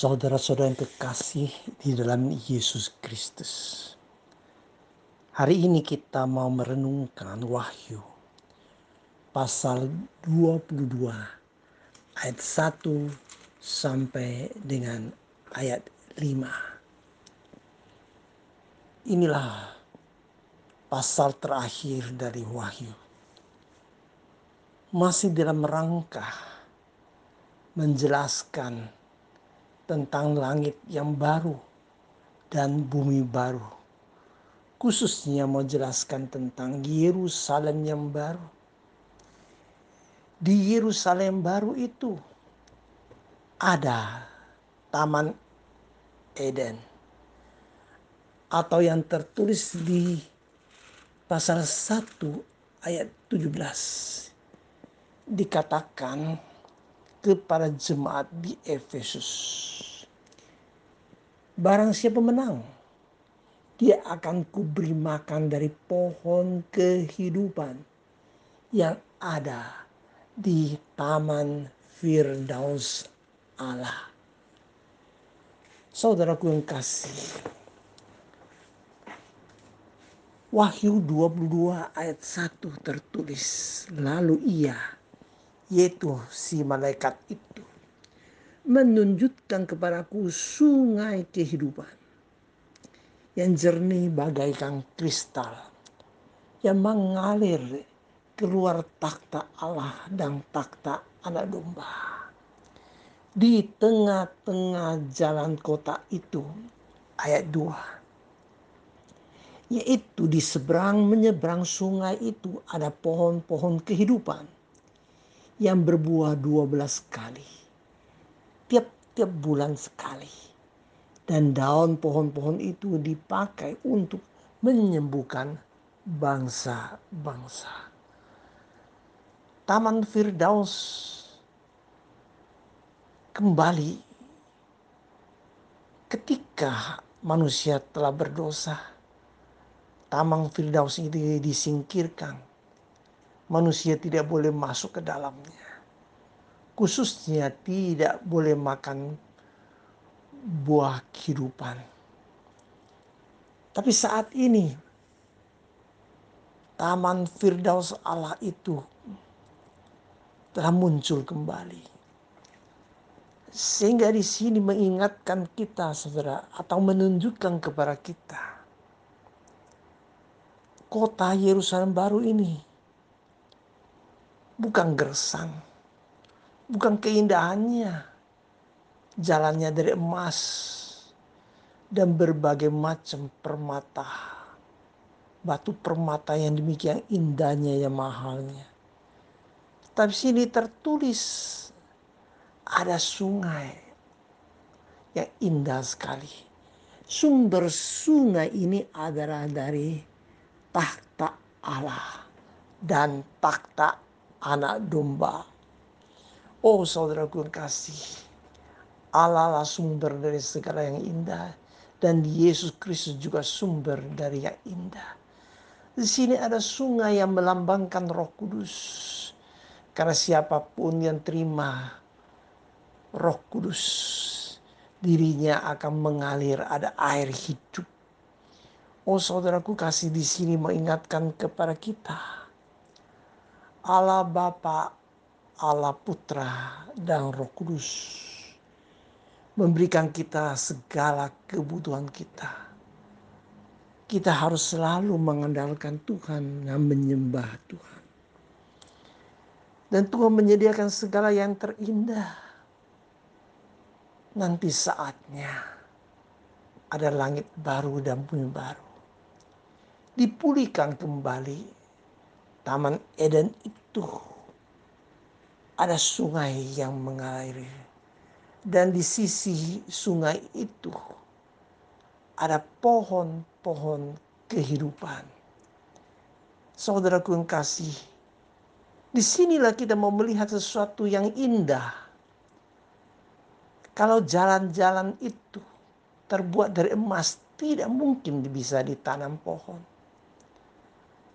Saudara-saudara yang kekasih di dalam Yesus Kristus. Hari ini kita mau merenungkan Wahyu pasal 22 ayat 1 sampai dengan ayat 5. Inilah pasal terakhir dari Wahyu. Masih dalam rangka menjelaskan tentang langit yang baru dan bumi baru. Khususnya mau jelaskan tentang Yerusalem yang baru. Di Yerusalem baru itu ada Taman Eden. Atau yang tertulis di pasal 1 ayat 17. Dikatakan kepada jemaat di Efesus. Barang siapa menang, dia akan kuberi makan dari pohon kehidupan yang ada di taman Firdaus Allah. Saudaraku yang kasih, Wahyu 22 ayat 1 tertulis, lalu ia yaitu si malaikat itu menunjukkan kepadaku sungai kehidupan yang jernih bagaikan kristal yang mengalir keluar takhta Allah dan takhta anak domba. Di tengah-tengah jalan kota itu, ayat 2. Yaitu di seberang menyeberang sungai itu ada pohon-pohon kehidupan yang berbuah 12 kali. Tiap-tiap bulan sekali. Dan daun pohon-pohon itu dipakai untuk menyembuhkan bangsa-bangsa. Taman Firdaus kembali ketika manusia telah berdosa. Taman Firdaus itu disingkirkan manusia tidak boleh masuk ke dalamnya. Khususnya tidak boleh makan buah kehidupan. Tapi saat ini Taman Firdaus Allah itu telah muncul kembali. Sehingga di sini mengingatkan kita saudara atau menunjukkan kepada kita kota Yerusalem baru ini bukan gersang, bukan keindahannya. Jalannya dari emas dan berbagai macam permata. Batu permata yang demikian indahnya yang mahalnya. Tapi sini tertulis ada sungai yang indah sekali. Sumber sungai ini adalah dari takhta Allah dan takhta anak domba. Oh saudaraku kasih, Allah lah sumber dari segala yang indah dan Yesus Kristus juga sumber dari yang indah. Di sini ada sungai yang melambangkan Roh Kudus. Karena siapa pun yang terima Roh Kudus, dirinya akan mengalir ada air hidup. Oh saudaraku kasih di sini mengingatkan kepada kita Allah Bapa, Allah Putra, dan Roh Kudus memberikan kita segala kebutuhan kita. Kita harus selalu mengandalkan Tuhan dan menyembah Tuhan. Dan Tuhan menyediakan segala yang terindah. Nanti saatnya ada langit baru dan bumi baru. Dipulihkan kembali Taman Eden itu ada sungai yang mengalir. Dan di sisi sungai itu ada pohon-pohon kehidupan. Saudaraku yang kasih, di sinilah kita mau melihat sesuatu yang indah. Kalau jalan-jalan itu terbuat dari emas, tidak mungkin bisa ditanam pohon.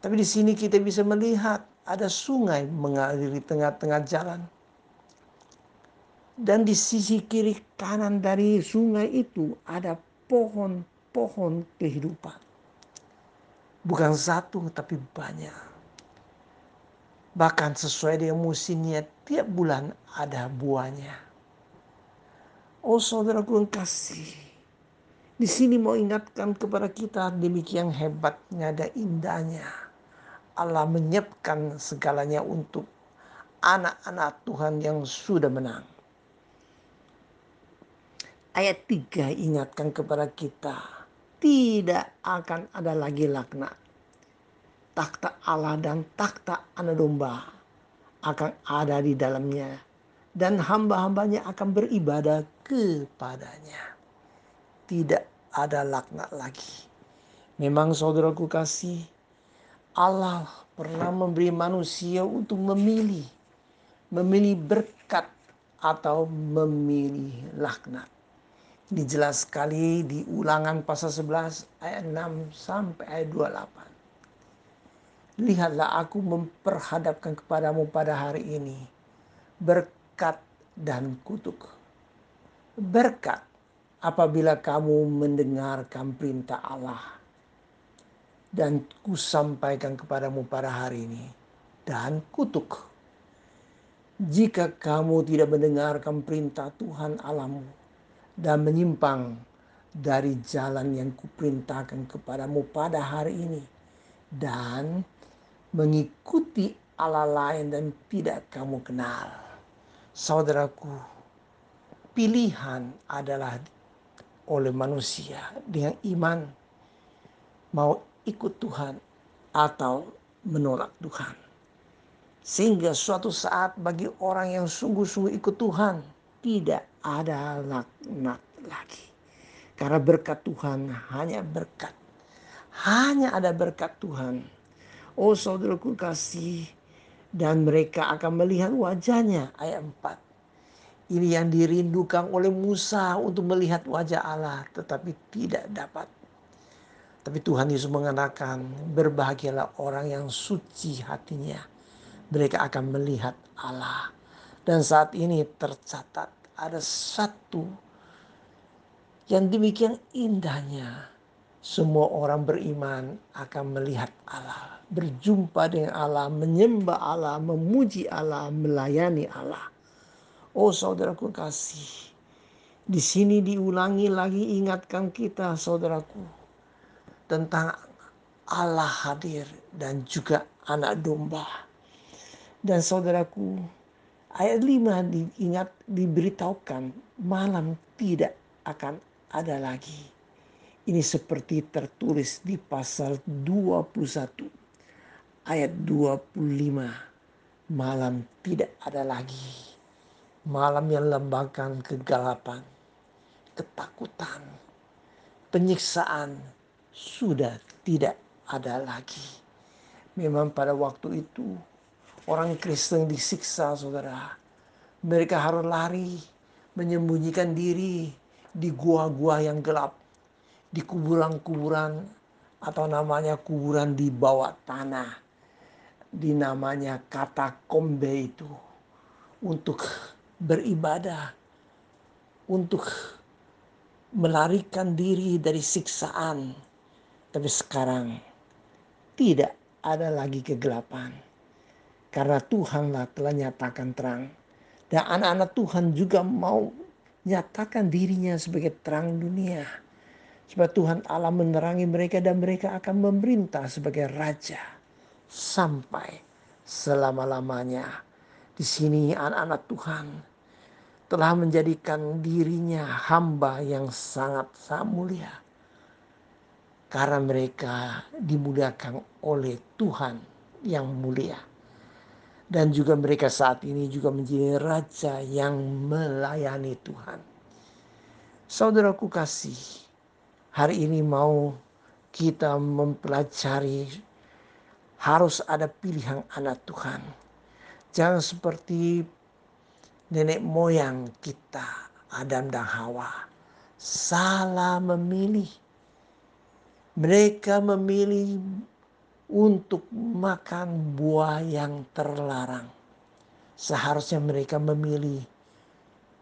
Tapi di sini kita bisa melihat ada sungai mengalir di tengah-tengah jalan. Dan di sisi kiri kanan dari sungai itu ada pohon-pohon kehidupan. Bukan satu tapi banyak. Bahkan sesuai dengan musimnya tiap bulan ada buahnya. Oh saudaraku yang kasih. Di sini mau ingatkan kepada kita demikian hebatnya dan indahnya. Allah menyiapkan segalanya untuk anak-anak Tuhan yang sudah menang ayat 3 ingatkan kepada kita tidak akan ada lagi laknat. Takhta Allah dan takhta anak domba akan ada di dalamnya dan hamba-hambanya akan beribadah kepadanya. Tidak ada laknat lagi. Memang saudaraku kasih, Allah pernah memberi manusia untuk memilih. Memilih berkat atau memilih laknat. Ini jelas sekali di ulangan pasal 11 ayat 6 sampai ayat 28. Lihatlah aku memperhadapkan kepadamu pada hari ini berkat dan kutuk. Berkat apabila kamu mendengarkan perintah Allah dan kusampaikan kepadamu pada hari ini dan kutuk jika kamu tidak mendengarkan perintah Tuhan Allahmu dan menyimpang dari jalan yang kuperintahkan kepadamu pada hari ini dan mengikuti Allah lain dan tidak kamu kenal. Saudaraku, pilihan adalah oleh manusia dengan iman mau ikut Tuhan atau menolak Tuhan. Sehingga suatu saat bagi orang yang sungguh-sungguh ikut Tuhan, tidak ada laknat lagi. Karena berkat Tuhan hanya berkat. Hanya ada berkat Tuhan. Oh saudaraku kasih. Dan mereka akan melihat wajahnya. Ayat 4. Ini yang dirindukan oleh Musa untuk melihat wajah Allah. Tetapi tidak dapat. Tapi Tuhan Yesus mengatakan berbahagialah orang yang suci hatinya. Mereka akan melihat Allah. Dan saat ini tercatat ada satu yang demikian indahnya. Semua orang beriman akan melihat Allah, berjumpa dengan Allah, menyembah Allah, memuji Allah, melayani Allah. Oh saudaraku kasih, di sini diulangi lagi ingatkan kita saudaraku tentang Allah hadir dan juga anak domba. Dan saudaraku, ayat 5 diingat diberitahukan malam tidak akan ada lagi. Ini seperti tertulis di pasal 21 ayat 25. Malam tidak ada lagi. Malam yang lembangkan kegelapan, ketakutan, penyiksaan sudah tidak ada lagi. Memang pada waktu itu Orang Kristen disiksa saudara. Mereka harus lari, menyembunyikan diri di gua-gua yang gelap. Di kuburan-kuburan atau namanya kuburan di bawah tanah. Di namanya kata kombe itu. Untuk beribadah. Untuk melarikan diri dari siksaan. Tapi sekarang tidak ada lagi kegelapan karena Tuhanlah telah nyatakan terang. Dan anak-anak Tuhan juga mau nyatakan dirinya sebagai terang dunia. Sebab Tuhan Allah menerangi mereka dan mereka akan memerintah sebagai raja. Sampai selama-lamanya. Di sini anak-anak Tuhan telah menjadikan dirinya hamba yang sangat-sangat mulia. Karena mereka dimuliakan oleh Tuhan yang mulia dan juga mereka saat ini juga menjadi raja yang melayani Tuhan. Saudaraku kasih, hari ini mau kita mempelajari harus ada pilihan anak Tuhan. Jangan seperti nenek moyang kita, Adam dan Hawa. Salah memilih. Mereka memilih untuk makan buah yang terlarang. Seharusnya mereka memilih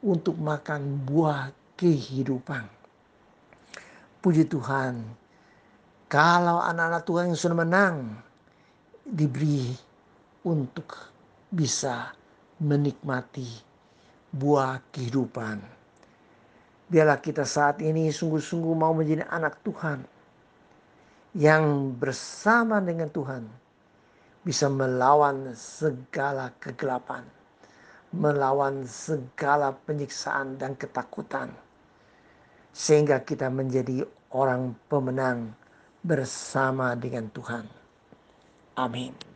untuk makan buah kehidupan. Puji Tuhan, kalau anak-anak Tuhan yang sudah menang diberi untuk bisa menikmati buah kehidupan. Biarlah kita saat ini sungguh-sungguh mau menjadi anak Tuhan yang bersama dengan Tuhan bisa melawan segala kegelapan, melawan segala penyiksaan dan ketakutan, sehingga kita menjadi orang pemenang bersama dengan Tuhan. Amin.